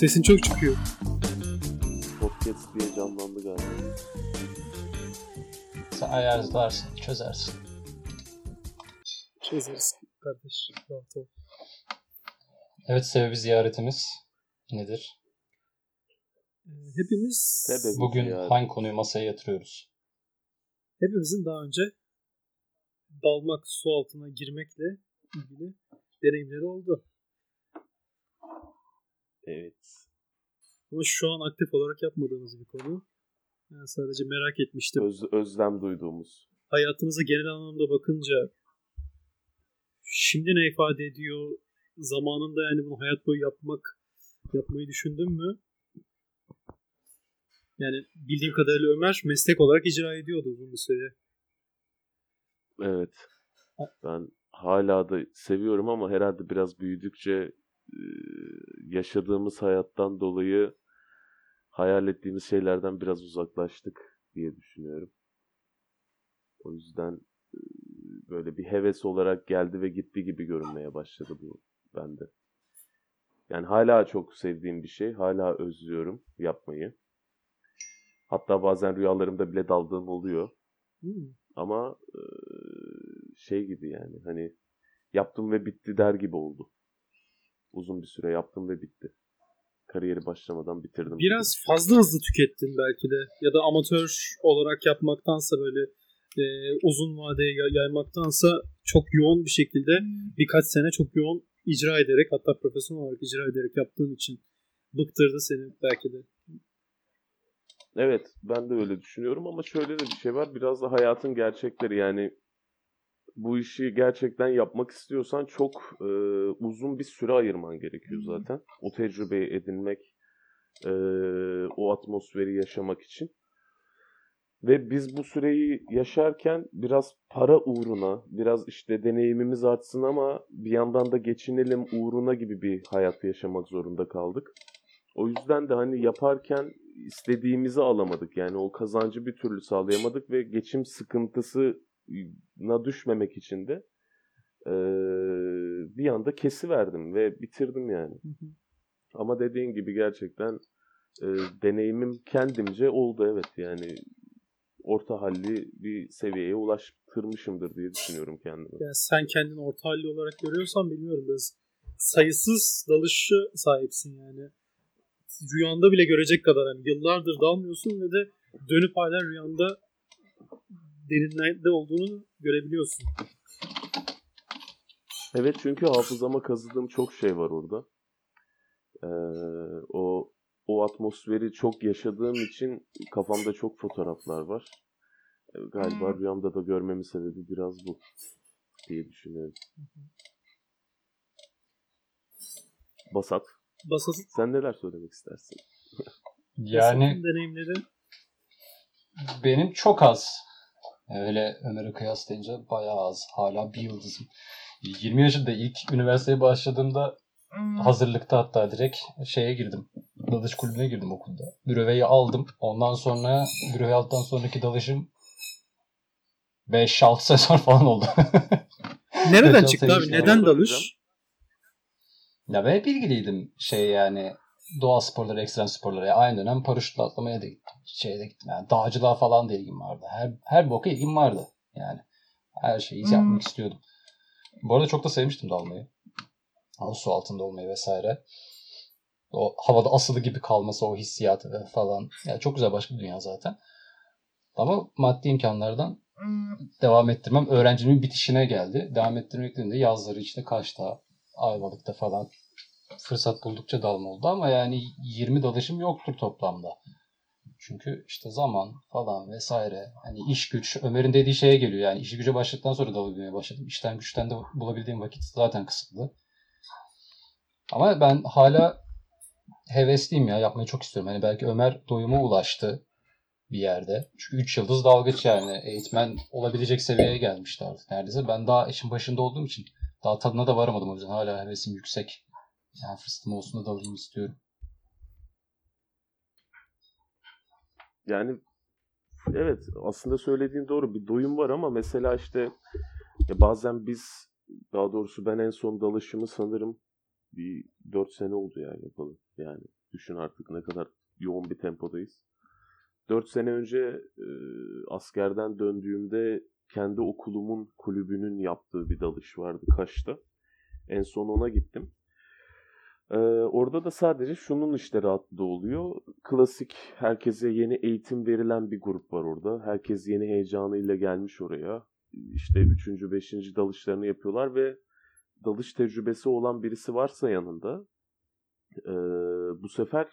Sesin çok çıkıyor. Podcast diye canlandı galiba. Sen ayarlarsın, çözersin. Çözeriz kardeş. Rahat ol. Evet sebebi ziyaretimiz nedir? Ee, Hepimiz Sebebi Bugün ziyaret. hangi konuyu masaya yatırıyoruz? hepimizin daha önce dalmak, su altına girmekle ilgili deneyimleri oldu. Evet. Ama şu an aktif olarak yapmadığımız bir konu. Yani sadece merak etmiştim. Öz, özlem duyduğumuz. Hayatınıza genel anlamda bakınca şimdi ne ifade ediyor? Zamanında yani bunu hayat boyu yapmak yapmayı düşündün mü? Yani bildiğim kadarıyla Ömer meslek olarak icra ediyordu uzun bir süre. Evet. Ben hala da seviyorum ama herhalde biraz büyüdükçe yaşadığımız hayattan dolayı hayal ettiğimiz şeylerden biraz uzaklaştık diye düşünüyorum. O yüzden böyle bir heves olarak geldi ve gitti gibi görünmeye başladı bu bende. Yani hala çok sevdiğim bir şey. Hala özlüyorum yapmayı. Hatta bazen rüyalarımda bile daldığım oluyor. Hmm. Ama şey gibi yani hani yaptım ve bitti der gibi oldu. Uzun bir süre yaptım ve bitti. Kariyeri başlamadan bitirdim. Biraz fazla hızlı tükettin belki de. Ya da amatör olarak yapmaktansa böyle e, uzun vadeye yay- yaymaktansa çok yoğun bir şekilde birkaç sene çok yoğun icra ederek hatta profesyonel olarak icra ederek yaptığın için bıktırdı seni belki de. Evet ben de öyle düşünüyorum ama şöyle de bir şey var. Biraz da hayatın gerçekleri yani bu işi gerçekten yapmak istiyorsan çok e, uzun bir süre ayırman gerekiyor zaten. O tecrübeyi edinmek, e, o atmosferi yaşamak için. Ve biz bu süreyi yaşarken biraz para uğruna, biraz işte deneyimimiz artsın ama bir yandan da geçinelim uğruna gibi bir hayat yaşamak zorunda kaldık. O yüzden de hani yaparken istediğimizi alamadık. Yani o kazancı bir türlü sağlayamadık ve geçim sıkıntısına düşmemek için de eee, bir anda kesiverdim ve bitirdim yani. Ama dediğin gibi gerçekten eee, deneyimim kendimce oldu evet yani orta halli bir seviyeye ulaştırmışımdır diye düşünüyorum kendimi. Yani sen kendini orta halli olarak görüyorsan bilmiyorum biraz sayısız dalışı sahipsin yani. Rüyanda bile görecek kadar hani yıllardır dalmıyorsun ve de dönüp hala rüyanda derinlerde olduğunu görebiliyorsun. Evet çünkü hafızama kazıdığım çok şey var orada. Ee, o o atmosferi çok yaşadığım için kafamda çok fotoğraflar var. Ee, Galiba rüyamda da görmemin sebebi biraz bu diye düşünüyorum. Basat, Basasın sen neler söylemek istersin? Yani deneyimleri benim çok az. Öyle Ömer'e kıyaslayınca bayağı az. Hala bir yıldızım. 20 yaşında ilk üniversiteye başladığımda hazırlıkta hatta direkt şeye girdim. Dalış kulübüne girdim okulda. Büreveyi aldım. Ondan sonra büreveyi aldıktan sonraki dalışım 5-6 sene sonra falan oldu. nereden çıktı abi? Neden dalış? ya ben hep ilgiliydim şey yani doğa sporları, ekstrem sporlara. Ya aynı dönem paraşütle atlamaya da gittim. Şeye de gittim. Yani dağcılığa falan da ilgim vardı. Her, her boka ilgim vardı. Yani her şeyi yapmak istiyordum. Bu arada çok da sevmiştim dalmayı. O su altında olmayı vesaire. O havada asılı gibi kalması, o hissiyatı falan. Yani çok güzel başka bir dünya zaten. Ama maddi imkanlardan devam ettirmem öğrenciliğimin bitişine geldi. Devam ettirmek dediğimde yazları işte Kaş'ta, Ayvalık'ta falan fırsat buldukça dalma oldu ama yani 20 dalışım yoktur toplamda. Çünkü işte zaman falan vesaire. Hani iş güç Ömer'in dediği şeye geliyor. Yani işi güce başladıktan sonra dalabilmeye başladım. İşten güçten de bulabildiğim vakit zaten kısıtlı. Ama ben hala hevesliyim ya. Yapmayı çok istiyorum. Hani belki Ömer doyuma ulaştı bir yerde. Çünkü 3 yıldız dalgıç yani. Eğitmen olabilecek seviyeye gelmişti artık neredeyse. Ben daha işin başında olduğum için daha tadına da varamadım o yüzden. Hala hevesim yüksek. Yani fırsatım olsun da dalayım istiyorum. Yani evet aslında söylediğin doğru bir doyum var ama mesela işte ya bazen biz daha doğrusu ben en son dalışımı sanırım bir 4 sene oldu yani yapalım. Yani Düşün artık ne kadar yoğun bir tempodayız. 4 sene önce e, askerden döndüğümde kendi okulumun kulübünün yaptığı bir dalış vardı Kaş'ta. En son ona gittim. Ee, orada da sadece şunun işte rahatlığı oluyor. Klasik herkese yeni eğitim verilen bir grup var orada. Herkes yeni heyecanıyla gelmiş oraya. İşte 3. 5. dalışlarını yapıyorlar ve dalış tecrübesi olan birisi varsa yanında e, bu sefer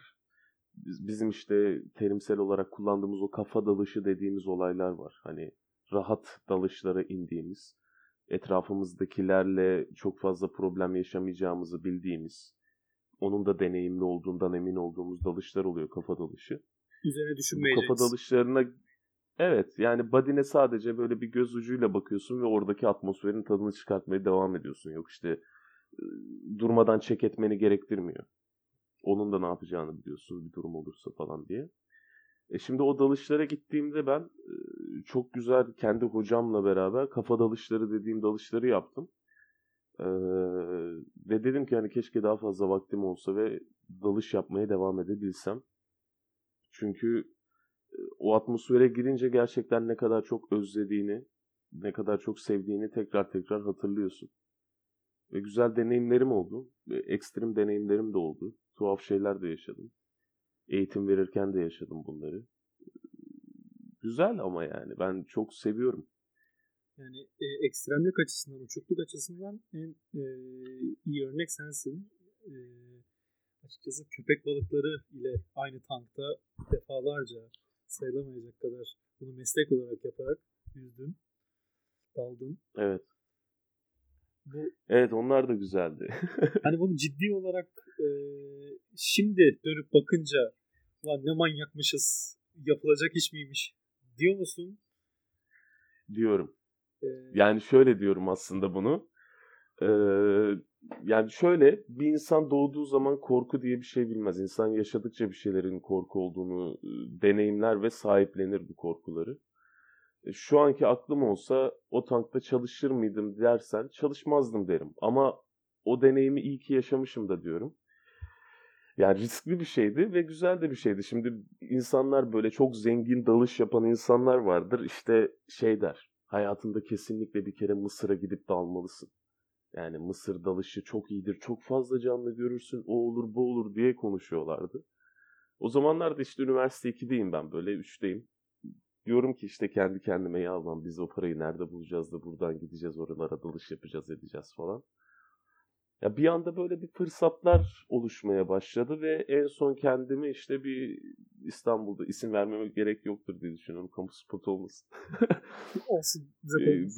bizim işte terimsel olarak kullandığımız o kafa dalışı dediğimiz olaylar var. Hani rahat dalışlara indiğimiz, etrafımızdakilerle çok fazla problem yaşamayacağımızı bildiğimiz, onun da deneyimli olduğundan emin olduğumuz dalışlar oluyor kafa dalışı. Üzerine düşünmeyeceğiz. kafa dalışlarına evet yani badine sadece böyle bir göz ucuyla bakıyorsun ve oradaki atmosferin tadını çıkartmaya devam ediyorsun. Yok işte durmadan çek etmeni gerektirmiyor. Onun da ne yapacağını biliyorsun bir durum olursa falan diye. E şimdi o dalışlara gittiğimde ben çok güzel kendi hocamla beraber kafa dalışları dediğim dalışları yaptım. Ee, ve dedim ki hani keşke daha fazla vaktim olsa ve dalış yapmaya devam edebilsem. Çünkü o atmosfere girince gerçekten ne kadar çok özlediğini, ne kadar çok sevdiğini tekrar tekrar hatırlıyorsun. Ve güzel deneyimlerim oldu. Ekstrem deneyimlerim de oldu. Tuhaf şeyler de yaşadım. Eğitim verirken de yaşadım bunları. Güzel ama yani ben çok seviyorum. Yani e, ekstremlik açısından, uçukluk açısından en e, iyi örnek sensin. E, açıkçası köpek balıkları ile aynı tankta defalarca sayılamayacak kadar bunu meslek olarak yaparak yüzdün, daldın. Evet. Bu, evet onlar da güzeldi. hani bunu ciddi olarak e, şimdi dönüp bakınca lan ne manyakmışız yapılacak iş miymiş diyor musun? Diyorum. Yani şöyle diyorum aslında bunu. Ee, yani şöyle bir insan doğduğu zaman korku diye bir şey bilmez. İnsan yaşadıkça bir şeylerin korku olduğunu deneyimler ve sahiplenir bu korkuları. Şu anki aklım olsa o tankta çalışır mıydım dersen çalışmazdım derim. Ama o deneyimi iyi ki yaşamışım da diyorum. Yani riskli bir şeydi ve güzel de bir şeydi. Şimdi insanlar böyle çok zengin dalış yapan insanlar vardır. İşte şey der hayatında kesinlikle bir kere Mısır'a gidip dalmalısın. Yani Mısır dalışı çok iyidir, çok fazla canlı görürsün, o olur bu olur diye konuşuyorlardı. O zamanlarda işte üniversite 2'deyim ben böyle 3'teyim. Diyorum ki işte kendi kendime ya lan biz o parayı nerede bulacağız da buradan gideceğiz oralara dalış yapacağız edeceğiz falan. Ya bir anda böyle bir fırsatlar oluşmaya başladı ve en son kendimi işte bir İstanbul'da isim vermeme gerek yoktur diye düşünüyorum. Kamu spotu olmasın. Olsun.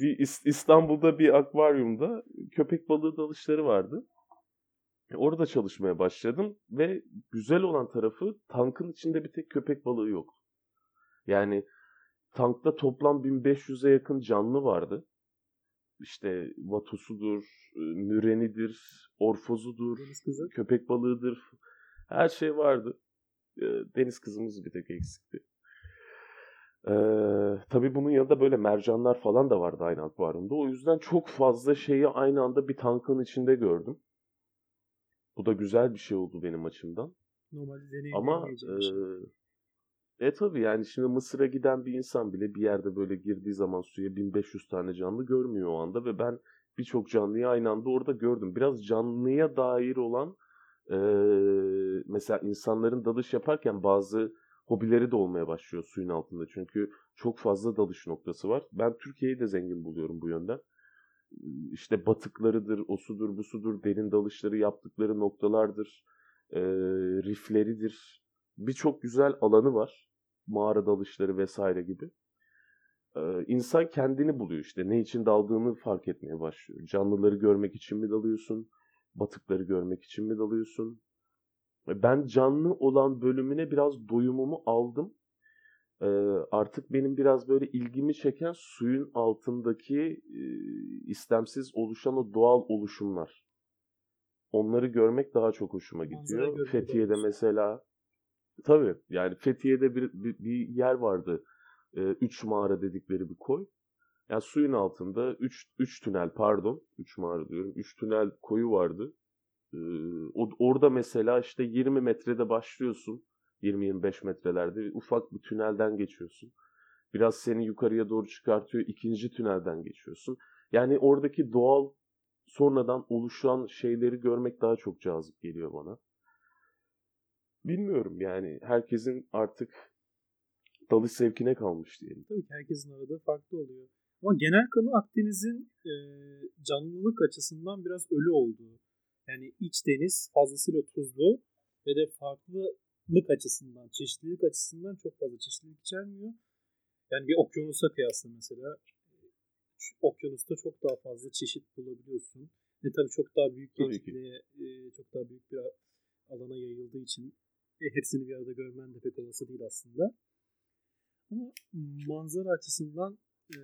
bir İstanbul'da bir akvaryumda köpek balığı dalışları vardı. Orada çalışmaya başladım ve güzel olan tarafı tankın içinde bir tek köpek balığı yok. Yani tankta toplam 1500'e yakın canlı vardı işte vatosudur, mürenidir, orfozudur, köpek balığıdır. Her şey vardı. Deniz kızımız bir tek eksikti. Ee, tabii bunun yanında böyle mercanlar falan da vardı aynı akvaryumda. O yüzden çok fazla şeyi aynı anda bir tankın içinde gördüm. Bu da güzel bir şey oldu benim açımdan. Normalde Ama e, şey. E tabi yani şimdi Mısır'a giden bir insan bile bir yerde böyle girdiği zaman suya 1500 tane canlı görmüyor o anda ve ben birçok canlıyı aynı anda orada gördüm. Biraz canlıya dair olan e, mesela insanların dalış yaparken bazı hobileri de olmaya başlıyor suyun altında. Çünkü çok fazla dalış noktası var. Ben Türkiye'yi de zengin buluyorum bu yönden. İşte batıklarıdır, osudur, busudur, derin dalışları yaptıkları noktalardır, e, rifleridir. Birçok güzel alanı var mağara dalışları vesaire gibi. Ee, insan kendini buluyor işte. Ne için daldığını fark etmeye başlıyor. Canlıları görmek için mi dalıyorsun? Batıkları görmek için mi dalıyorsun? Ben canlı olan bölümüne biraz doyumumu aldım. Ee, artık benim biraz böyle ilgimi çeken suyun altındaki e, istemsiz oluşan o doğal oluşumlar. Onları görmek daha çok hoşuma gidiyor. Fethiye'de mesela Tabii yani Fethiye'de bir, bir, bir yer vardı. E, üç mağara dedikleri bir koy. Yani suyun altında üç, üç tünel pardon. Üç mağara diyorum. Üç tünel koyu vardı. Ee, o, orada mesela işte 20 metrede başlıyorsun. 20-25 metrelerde ufak bir tünelden geçiyorsun. Biraz seni yukarıya doğru çıkartıyor. ikinci tünelden geçiyorsun. Yani oradaki doğal sonradan oluşan şeyleri görmek daha çok cazip geliyor bana. Bilmiyorum yani herkesin artık dalış sevkine kalmış diyelim. Tabii ki herkesin arada farklı oluyor. Ama genel kanı Akdeniz'in e, canlılık açısından biraz ölü olduğu. Yani iç deniz fazlasıyla tuzlu ve de farklılık açısından, çeşitlilik açısından çok fazla çeşitlilik içermiyor. Yani bir okyanusa kıyasla mesela okyanusta çok daha fazla çeşit bulabiliyorsun. Ve tabii çok daha büyük bir kitleye, e, çok daha büyük bir alana yayıldığı için e, hepsini bir arada görmen de pek olası değil aslında. Ama manzara açısından e,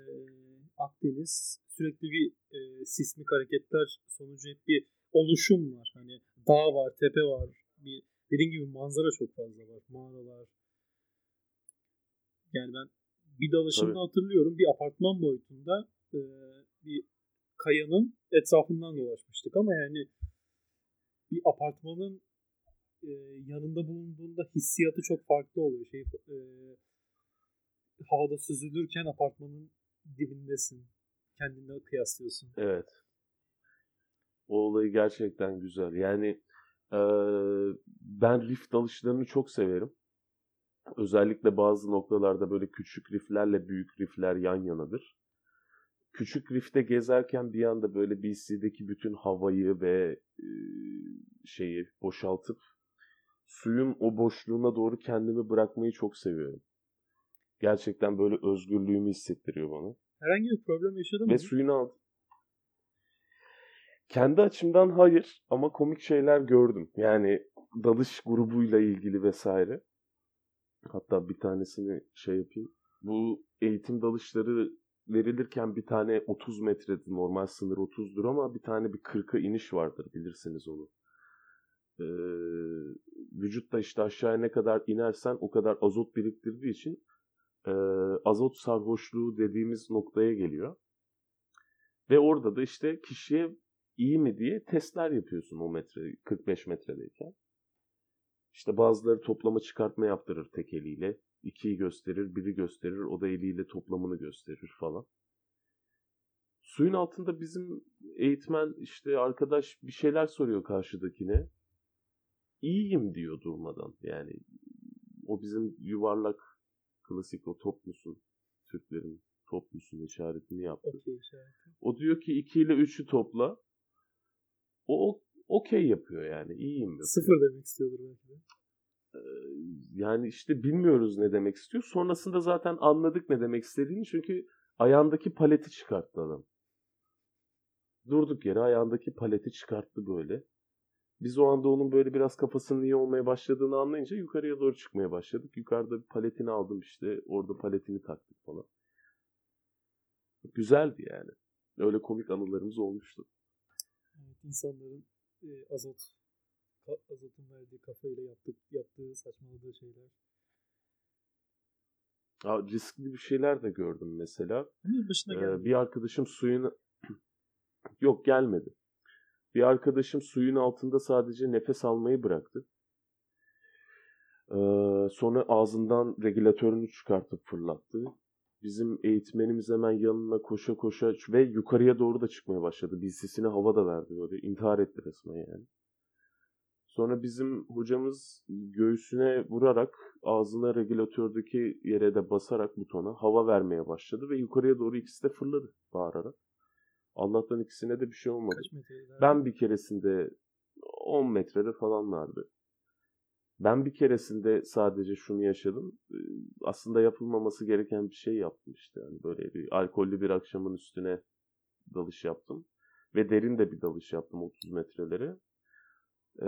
Akdeniz sürekli bir e, sismik hareketler sonucu hep bir oluşum var. Hani dağ var, tepe var. Bir, dediğim gibi manzara çok fazla var. Mağaralar. Yani ben bir dalışımda Tabii. hatırlıyorum bir apartman boyutunda e, bir kayanın etrafından dolaşmıştık ama yani bir apartmanın e, yanında bulunduğunda hissiyatı çok farklı oluyor. Şey e, havada süzülürken apartmanın dibindesin. Kendinle kıyaslıyorsun. Evet. O olayı gerçekten güzel. Yani e, ben rif dalışlarını çok severim. Özellikle bazı noktalarda böyle küçük riflerle büyük rifler yan yanadır. Küçük rifte gezerken bir anda böyle BC'deki bütün havayı ve e, şeyi boşaltıp suyun o boşluğuna doğru kendimi bırakmayı çok seviyorum. Gerçekten böyle özgürlüğümü hissettiriyor bana. Herhangi bir problem yaşadın mı? Ve suyun alt. Kendi açımdan hayır ama komik şeyler gördüm. Yani dalış grubuyla ilgili vesaire. Hatta bir tanesini şey yapayım. Bu eğitim dalışları verilirken bir tane 30 metrede normal sınır 30'dur ama bir tane bir 40'a iniş vardır bilirsiniz onu. Ee, vücutta işte aşağıya ne kadar inersen o kadar azot biriktirdiği için e, azot sarhoşluğu dediğimiz noktaya geliyor. Ve orada da işte kişiye iyi mi diye testler yapıyorsun o metre 45 metredeyken. İşte bazıları toplama çıkartma yaptırır tek eliyle. İkiyi gösterir, biri gösterir, o da eliyle toplamını gösterir falan. Suyun altında bizim eğitmen işte arkadaş bir şeyler soruyor karşıdakine. İyiyim diyor durmadan. Yani o bizim yuvarlak klasik o toplusun Türklerin toplusun işaretini yaptı. Okay, işareti. O diyor ki 2 ile 3'ü topla. O okey yapıyor yani. iyiyim yapıyor. Sıfır demek istiyordur belki de. Ee, yani işte bilmiyoruz ne demek istiyor. Sonrasında zaten anladık ne demek istediğini çünkü ayağındaki paleti çıkarttı adam. Durduk yere ayağındaki paleti çıkarttı böyle. Biz o anda onun böyle biraz kafasının iyi olmaya başladığını anlayınca yukarıya doğru çıkmaya başladık. Yukarıda bir paletini aldım işte. Orada paletini taktık falan. Güzeldi yani. Öyle komik anılarımız olmuştu. Evet, insanların e, azot azotun verdiği kafayla yaptık, yaptığı saçmaladığı şeyler. Ya, riskli bir şeyler de gördüm mesela. Başına ee, bir arkadaşım suyun yok gelmedi. Bir arkadaşım suyun altında sadece nefes almayı bıraktı. Ee, sonra ağzından regülatörünü çıkartıp fırlattı. Bizim eğitmenimiz hemen yanına koşa koşa ve yukarıya doğru da çıkmaya başladı. Bir sesine hava da verdi böyle. İntihar etti resmen yani. Sonra bizim hocamız göğsüne vurarak ağzına regülatördeki yere de basarak butona hava vermeye başladı ve yukarıya doğru ikisi de fırladı bağırarak. Allah'tan ikisine de bir şey olmadı. Ben bir keresinde 10 metrede falan vardı. Ben bir keresinde sadece şunu yaşadım. Ee, aslında yapılmaması gereken bir şey yaptım işte. Yani böyle bir alkollü bir akşamın üstüne dalış yaptım. Ve derin de bir dalış yaptım 30 metrelere. Ee,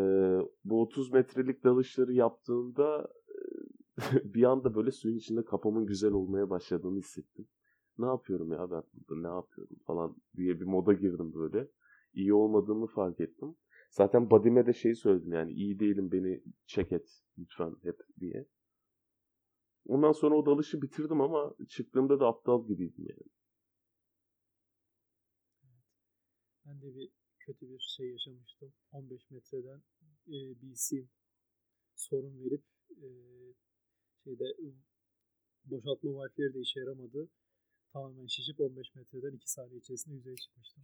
bu 30 metrelik dalışları yaptığımda bir anda böyle suyun içinde kafamın güzel olmaya başladığını hissettim ne yapıyorum ya ben burada ne yapıyorum falan diye bir moda girdim böyle. İyi olmadığımı fark ettim. Zaten Badime de şey söyledim yani iyi değilim beni çek et lütfen hep diye. Ondan sonra o dalışı bitirdim ama çıktığımda da aptal gibiydim yani. Ben de bir kötü bir şey yaşamıştım. 15 metreden e, isim sorun verip e, şeyde boşaltma valfleri de işe yaramadı. Tamamen şişip 15 metreden 2 saniye içerisinde yüzeye çıkmıştım.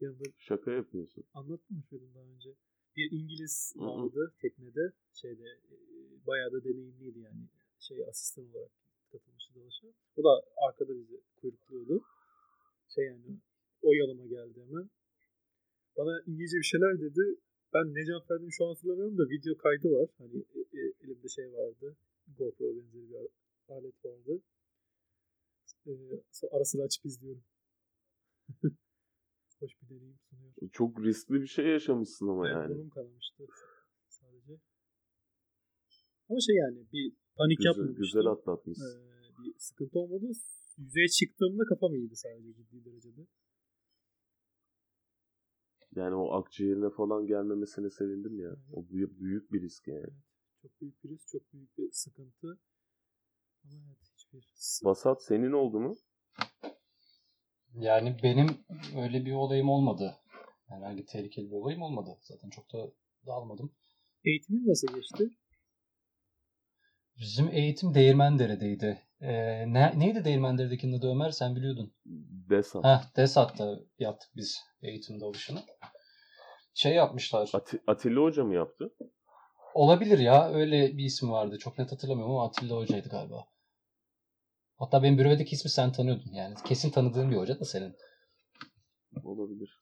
Yanında Şaka yapıyorsun. anlatmamış mıydım daha önce? Bir İngiliz Hı hı. vardı teknede. Şeyde e, bayağı da deneyimliydi yani. Şey asistan olarak katılmıştı dalışa. O da arkada bizi kuyrukluyordu. Şey yani o yanıma geldi hemen. Bana İngilizce bir şeyler dedi. Ben ne cevap verdiğimi şu an hatırlamıyorum da video kaydı var. Hani e, e, elimde şey vardı. GoPro benzeri bir alet vardı. E, ara sıra açıp izliyorum. Hoş bir deneyim sunuyor. Çok riskli bir şey yaşamışsın ama Evet, yani. burnum kanamıştı sadece. Ama şey yani bir panik Güzel, yapmamıştım. güzel atlatmışsın. Ee, bir sıkıntı olmadı. Yüzeye çıktığımda kafam iyiydi sadece ciddi derecede. Yani o akciğerine falan gelmemesine sevindim ya. Evet. O büyük, büyük bir risk yani. Çok büyük bir risk, çok büyük bir sıkıntı. Ama evet hiçbir Vasat senin oldu mu? Yani benim öyle bir olayım olmadı. Herhangi tehlikeli bir olayım olmadı. Zaten çok da dalmadım. eğitimin nasıl geçti? Bizim eğitim Değirmendere'deydi. Ee, ne, neydi Değirmendere'dekinin adı Ömer? Sen biliyordun. Desat. Heh, Desat'ta yaptık biz eğitim dalışını. Şey yapmışlar. Ati- Atilla Hoca mı yaptı? Olabilir ya. Öyle bir isim vardı. Çok net hatırlamıyorum ama Atilla Hoca'ydı galiba. Hatta benim bürovedeki ismi sen tanıyordun. Yani kesin tanıdığın bir hoca da senin. Olabilir.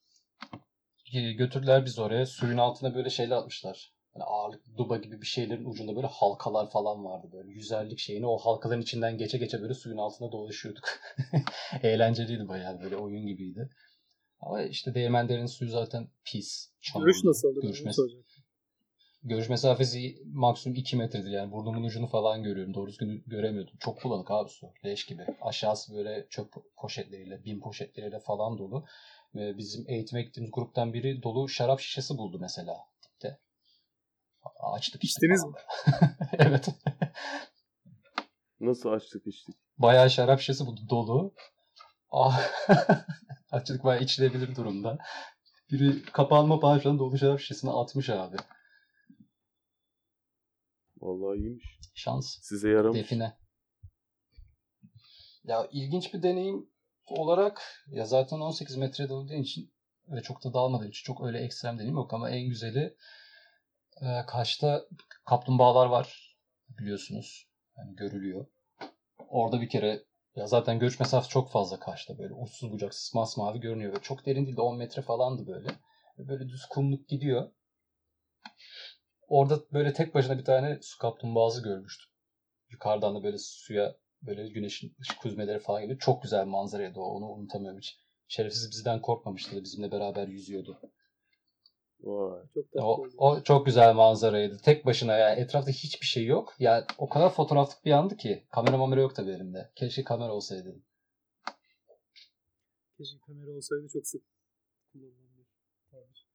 Ee, Götürdüler biz oraya. Suyun altına böyle şeyler atmışlar. Yani ağırlık duba gibi bir şeylerin ucunda böyle halkalar falan vardı. Böyle yüzerlik şeyini o halkaların içinden geçe geçe böyle suyun altında dolaşıyorduk. Eğlenceliydi bayağı böyle oyun gibiydi. Ama işte değirmenlerin suyu zaten pis. çamurlu. Görüş nasıldı? Görüş, Görüş, mes- görüş mesafesi maksimum 2 metredir yani. Burnumun ucunu falan görüyorum. Doğru düzgün göremiyordum. Çok bulanık abi su. Leş gibi. Aşağısı böyle çöp poşetleriyle, bin poşetleriyle falan dolu. Ve bizim eğitime gittiğimiz gruptan biri dolu şarap şişesi buldu mesela dipte. Açtık işte. İçtiniz falan. evet. Nasıl açtık içtik? Bayağı şarap şişesi buldu dolu. Ah. Açtık bayağı içilebilir durumda. Biri kapanma falan dolu şarap şişesini atmış abi. Vallahi iyiymiş. Şans. Size yaramış. Define. Ya ilginç bir deneyim olarak ya zaten 18 metre daldığı için ve çok da dalmadığım için çok öyle ekstrem deneyim yok ama en güzeli e, Kaş'ta kaplumbağalar var biliyorsunuz. Yani görülüyor. Orada bir kere ya zaten görüş mesafesi çok fazla Kaş'ta böyle uçsuz bucaksız masmavi görünüyor. Ve çok derin değil de 10 metre falandı böyle. Böyle düz kumluk gidiyor. Orada böyle tek başına bir tane su kaplumbağası görmüştüm. Yukarıdan da böyle suya böyle güneşin ışık hüzmeleri falan geliyor. Çok güzel bir manzaraydı o. Onu unutamıyorum hiç. Şerefsiz bizden korkmamıştı da bizimle beraber yüzüyordu. Vay. Çok O, o çok güzel manzaraydı. Tek başına ya etrafta hiçbir şey yok. Ya o kadar fotoğraflık bir yandı ki. Kamera mamera yok tabii elimde. Keşke kamera olsaydı. Keşke kamera olsaydı çok sık tabir.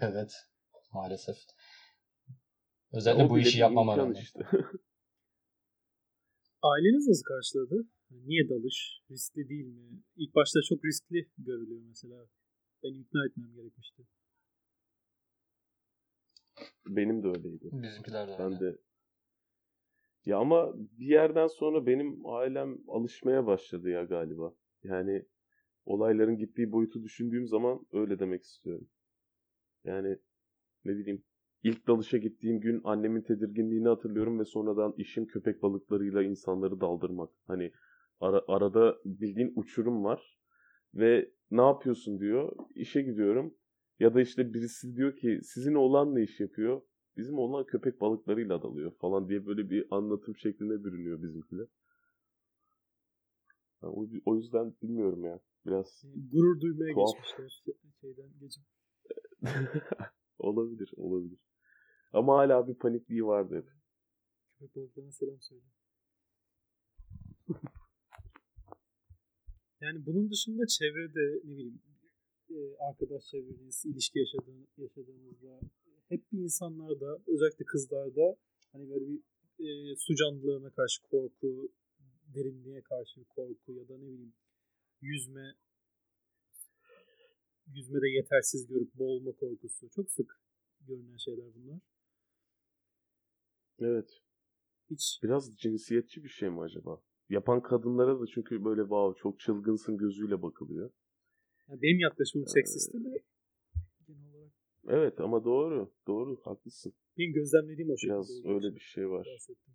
evet. Maalesef. Özellikle O bu işi yapmama rağmen. işte. Aileniz nasıl karşıladı? Niye dalış? Riskli değil mi? İlk başta çok riskli görülüyor mesela. Beni ikna etmem gerekmişti. Benim de öyleydi. Bizimkiler de öyle. Ben de. Ya ama bir yerden sonra benim ailem alışmaya başladı ya galiba. Yani olayların gittiği boyutu düşündüğüm zaman öyle demek istiyorum. Yani ne bileyim ilk dalışa gittiğim gün annemin tedirginliğini hatırlıyorum ve sonradan işim köpek balıklarıyla insanları daldırmak. Hani ara- arada bildiğin uçurum var ve ne yapıyorsun diyor. İşe gidiyorum. Ya da işte birisi diyor ki sizin oğlan ne iş yapıyor? Bizim oğlan köpek balıklarıyla dalıyor falan diye böyle bir anlatım şeklinde bürünüyor bizimkiler. Ha, o, o yüzden bilmiyorum ya. Biraz Gurur duymaya Tuhaf. geçmişler. Şeyden geçip. olabilir, olabilir. Ama hala bir panikliği vardı hep. Köpek balıklarına selam söyle. yani bunun dışında çevrede ne bileyim e, arkadaş çevreniz, ilişki yaşadığın, yaşadığınızda hep bir insanlarda özellikle kızlarda hani böyle bir e, su canlılarına karşı korku, derinliğe karşı bir korku ya da ne bileyim yüzme yüzmede yetersiz görüp boğulma korkusu. Çok sık görünen şeyler bunlar. Evet. Hiç Biraz cinsiyetçi bir şey mi acaba? Yapan kadınlara da çünkü böyle wow çok çılgınsın gözüyle bakılıyor. yani benim yaklaşımım seksistti de genel olarak Evet ama doğru. Doğru. Haklısın. benim gözlemlediğim o şekilde. Biraz öyle için bir şey var. bahsettim.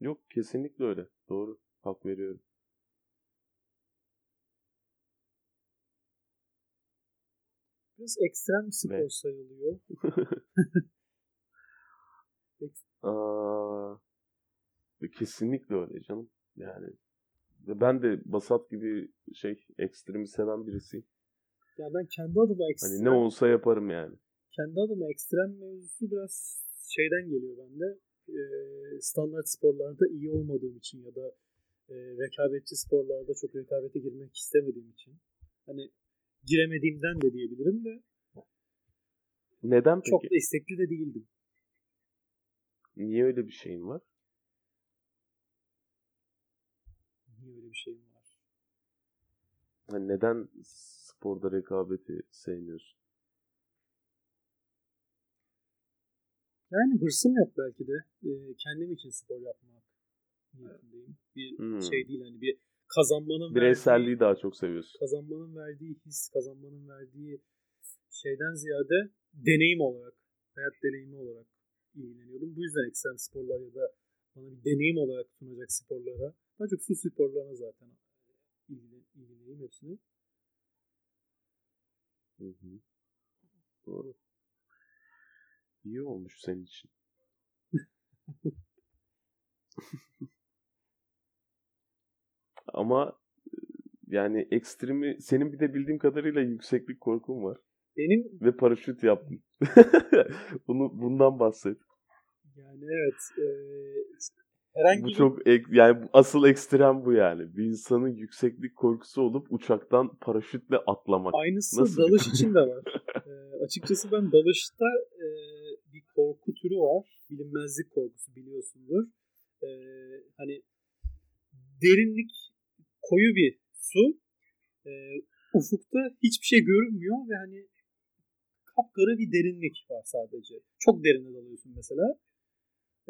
Yok kesinlikle öyle. Doğru. Hak veriyorum. Biraz ekstrem spor Ve- sayılıyor. Ve kesinlikle öyle canım. Yani ben de Basat gibi şey ekstremi seven birisiyim. Yani ben kendi adıma ekstrem, Hani ne olsa yaparım yani. kendi adıma ekstrem mevzusu biraz şeyden geliyor bende. Ee, standart sporlarda iyi olmadığım için ya da e, rekabetçi sporlarda çok rekabete girmek istemediğim için. Hani giremediğimden de diyebilirim de Neden peki? çok da istekli de değildim. Niye öyle bir şeyin var? Niye öyle bir şeyim var? Hani neden sporda rekabeti sevmiyorsun? Yani hırsım yok belki de. Ee, kendim için spor yapmak niyetindeyim. Bir Hmm. şey değil hani bir kazanmanın verdiği, Bireyselliği daha çok seviyorsun. kazanmanın verdiği his, kazanmanın verdiği şeyden ziyade deneyim olarak, hayat deneyimi olarak ilgileniyordum. Bu yüzden ekstrem sporlar ya da bana bir deneyim olarak sunacak sporlara, daha çok su sporlarına zaten ilgilen, ilgileneyim hepsini. Hı hı. Doğru. İyi olmuş senin için. Ama e, yani ekstremi senin bir de bildiğim kadarıyla yükseklik korkun var Benim ve paraşüt yaptın. Bunu bundan bahset. Yani evet e, herhangi Bu çok ek- yani asıl ekstrem bu yani. Bir insanın yükseklik korkusu olup uçaktan paraşütle atlamak. Aynısı Nasıl dalış için de var. Ee, açıkçası ben dalışta e, bir korku türü var. Bilinmezlik korkusu biliyorsundur. Ee, hani derinlik koyu bir su. Ee, ufukta hiçbir şey görünmüyor ve hani kapkara bir derinlik var sadece. Çok derine dalıyorsun mesela.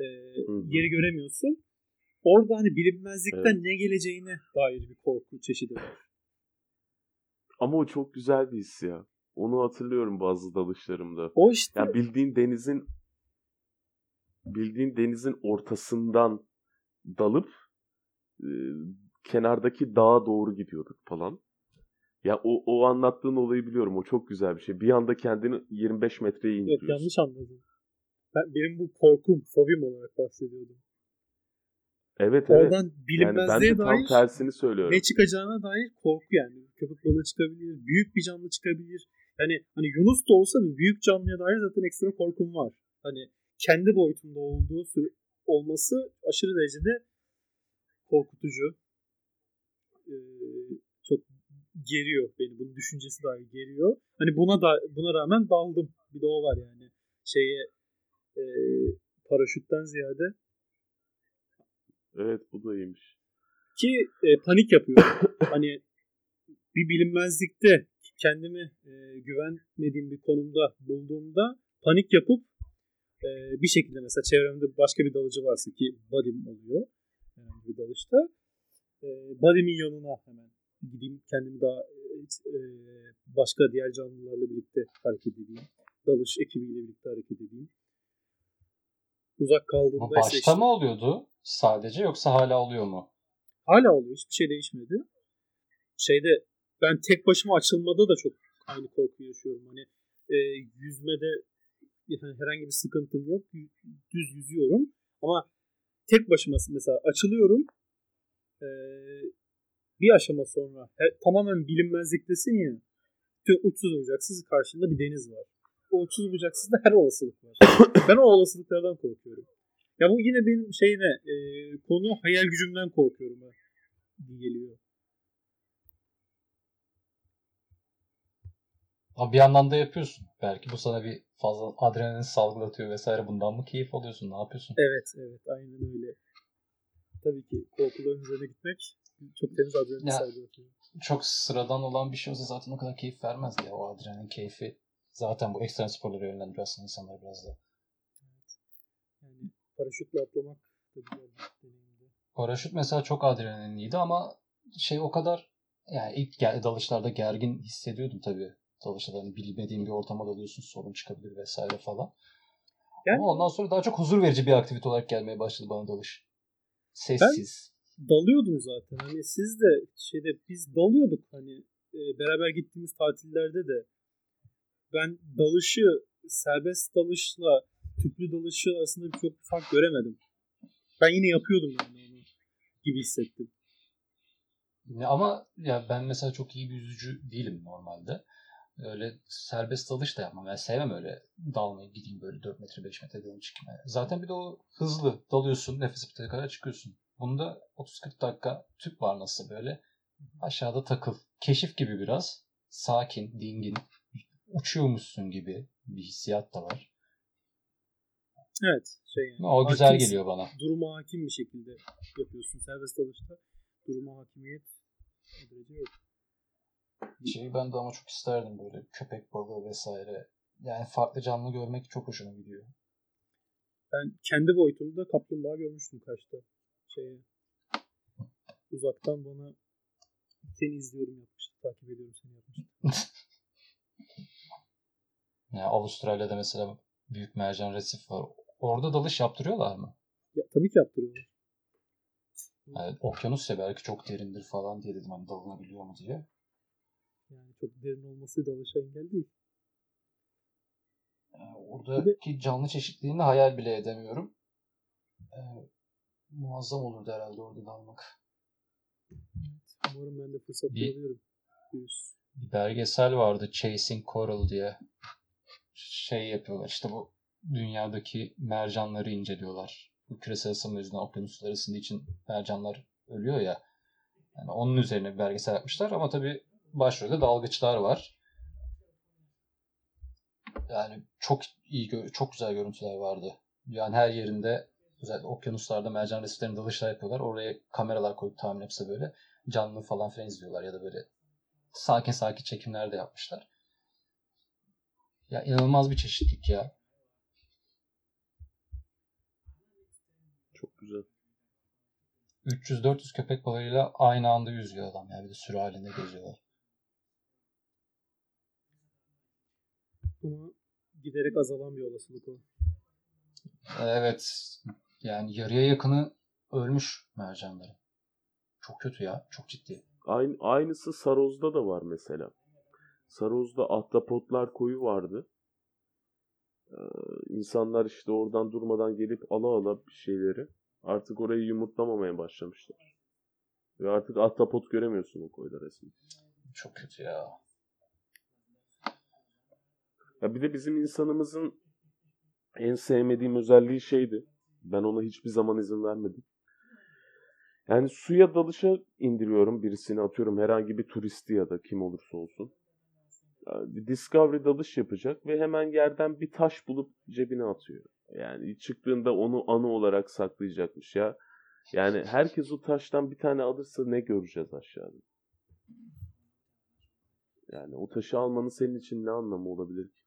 Hı. yeri göremiyorsun. Orada hani bilinmezlikten Evet. ne geleceğine dair bir korku çeşidi var. Ama o çok güzel bir his ya. Onu hatırlıyorum bazı dalışlarımda. O işte Ya bildiğin denizin bildiğin denizin ortasından dalıp e, kenardaki dağa doğru gidiyorduk falan. Ya o, o anlattığın olayı biliyorum. O çok güzel bir şey. Bir anda kendini 25 metreye Yok indiriyorsun. yanlış anladın. Ben, benim bu korkum, fobim olarak bahsediyordum. Evet evet. Oradan Yani ben bilinmezliğe tam dair tersini söylüyorum. ne çıkacağına dair korku yani. Köpek balığı çıkabilir, büyük bir canlı çıkabilir. Yani hani Yunus da olsa bir büyük canlıya dair zaten ekstra korkum var. Hani kendi boyutunda olduğu süre, olması aşırı derecede korkutucu. Ee, çok geriyor beni. Bunun düşüncesi dahi geriyor. Hani buna da buna rağmen daldım. Bir de o var yani. Şeye e, paraşütten ziyade Evet bu da iyiymiş. ki e, panik yapıyorum. hani bir bilinmezlikte kendimi e, güvenmediğim bir konumda bulduğumda panik yapıp e, bir şekilde mesela çevremde başka bir dalıcı varsa ki body'm oluyor herhangi bir dalışta e, body'min yanına hemen gideyim kendimi daha e, başka diğer canlılarla birlikte hareket edeyim. Dalış ekibiyle birlikte hareket edeyim. Uzak Bu ise başta işte- mı oluyordu sadece yoksa hala oluyor mu? Hala oluyor. Hiçbir şey değişmedi. Şeyde ben tek başıma açılmada da çok aynı korkuyu yaşıyorum. Hani e, yüzmede yani herhangi bir sıkıntım yok. Düz yüzüyorum. Ama tek başıma mesela açılıyorum. E, bir aşama sonra he- tamamen bilinmezliktesin ya. Tüm uçsuz bucaksız karşında bir deniz var. O uçsuz bucaksızda her olasılık var. ben o olasılıklardan korkuyorum. Ya bu yine benim şeyine e, konu hayal gücümden korkuyorum ha. gibi geliyor. Ama bir yandan da yapıyorsun. Belki bu sana bir fazla adrenalin salgılatıyor vesaire. Bundan mı keyif alıyorsun? Ne yapıyorsun? Evet evet aynen öyle. Tabii ki korkuların üzerine gitmek çok temiz adrenalin Ya. salgılatıyor. Çok sıradan olan bir şey olsa zaten o kadar keyif vermez ya. O adrenalin keyfi zaten bu ekstrem sporlara yönlendiriyor aslında insanları biraz da. Yani paraşütle atlamak da güzel bir deneyimdi. Paraşüt mesela çok adrenalinliydi ama şey o kadar yani ilk gel- dalışlarda gergin hissediyordum tabii. Dalışlarda hani bilmediğin bir ortama dalıyorsun sorun çıkabilir vesaire falan. Yani- Ama ondan sonra daha çok huzur verici bir aktivite olarak gelmeye başladı bana dalış. Sessiz. dalıyordum zaten. Hani siz de şeyde biz dalıyorduk hani e, beraber gittiğimiz tatillerde de ben dalışı serbest dalışla tüplü dalışı arasında çok bir fark göremedim. Ben yine yapıyordum yani onu gibi hissettim. Ya Ama ya ben mesela çok iyi bir yüzücü değilim normalde. Öyle serbest dalış da yapmam. Yani sevmem öyle dalmayı gideyim böyle 4 metre 5 metre dalıp çıkmaya. Zaten bir de o hızlı dalıyorsun nefes bitene kadar çıkıyorsun. Bunda 30-40 dakika tüp var nasıl böyle. Aşağıda takıl. Keşif gibi biraz. Sakin, dingin. Uçuyormuşsun gibi bir hissiyat da var. Evet. Şey yani. O güzel Hakimsin. geliyor bana. Duruma hakim bir şekilde yapıyorsun. Serbest dalışta duruma hakimiyet derece yok. Şeyi ben de ama çok isterdim böyle köpek balığı vesaire. Yani farklı canlı görmek çok hoşuma gidiyor. Ben kendi boyutumda kaplumbağa görmüştüm kaçta. Şeye, uzaktan bana seni izliyorum yapmıştı. Takip ediyorum seni yapmıştı. Yani Avustralya'da mesela büyük mercan resif var. Orada dalış yaptırıyorlar mı? Ya, tabii ki yaptırıyorlar. Yani okyanus ya belki çok derindir falan diye dedim hani dalınabiliyor mu diye. Yani çok derin olması dalışa engel değil. Yani oradaki canlı çeşitliliğini hayal bile edemiyorum. Ee, muazzam olurdu herhalde orada dalmak. Umarım ben de fırsat Bir- bulabilirim. Bir belgesel vardı Chasing Coral diye. Şey yapıyorlar işte bu dünyadaki mercanları inceliyorlar. Bu küresel ısınma yüzünden okyanuslar ısındığı için mercanlar ölüyor ya. Yani onun üzerine bir belgesel yapmışlar ama tabii başrolde dalgıçlar var. Yani çok iyi, çok güzel görüntüler vardı. Yani her yerinde özellikle okyanuslarda mercan resiflerinde dalışlar yapıyorlar. Oraya kameralar koyup tahmin hepsi böyle canlı falan filan izliyorlar ya da böyle sakin sakin çekimler de yapmışlar. Ya inanılmaz bir çeşitlilik ya. Çok güzel. 300-400 köpek balığıyla aynı anda yüzüyor adam. Yani bir de sürü halinde geziyorlar. Ama giderek azalan bir olasılık o. Evet. Yani yarıya yakını ölmüş mercanların. Çok kötü ya. Çok ciddi. Aynı, aynısı Saroz'da da var mesela. Saroz'da ahtapotlar koyu vardı. Ee, insanlar işte oradan durmadan gelip ala ala bir şeyleri artık orayı yumurtlamamaya başlamışlar. Ve artık ahtapot göremiyorsun o koyda resmen. Çok kötü ya. Ya bir de bizim insanımızın en sevmediğim özelliği şeydi. Ben ona hiçbir zaman izin vermedim. Yani suya dalışa indiriyorum birisini atıyorum herhangi bir turisti ya da kim olursa olsun. Yani Discovery dalış yapacak ve hemen yerden bir taş bulup cebine atıyor. Yani çıktığında onu anı olarak saklayacakmış ya. Yani herkes o taştan bir tane alırsa ne göreceğiz aşağıda? Yani o taşı almanın senin için ne anlamı olabilir ki?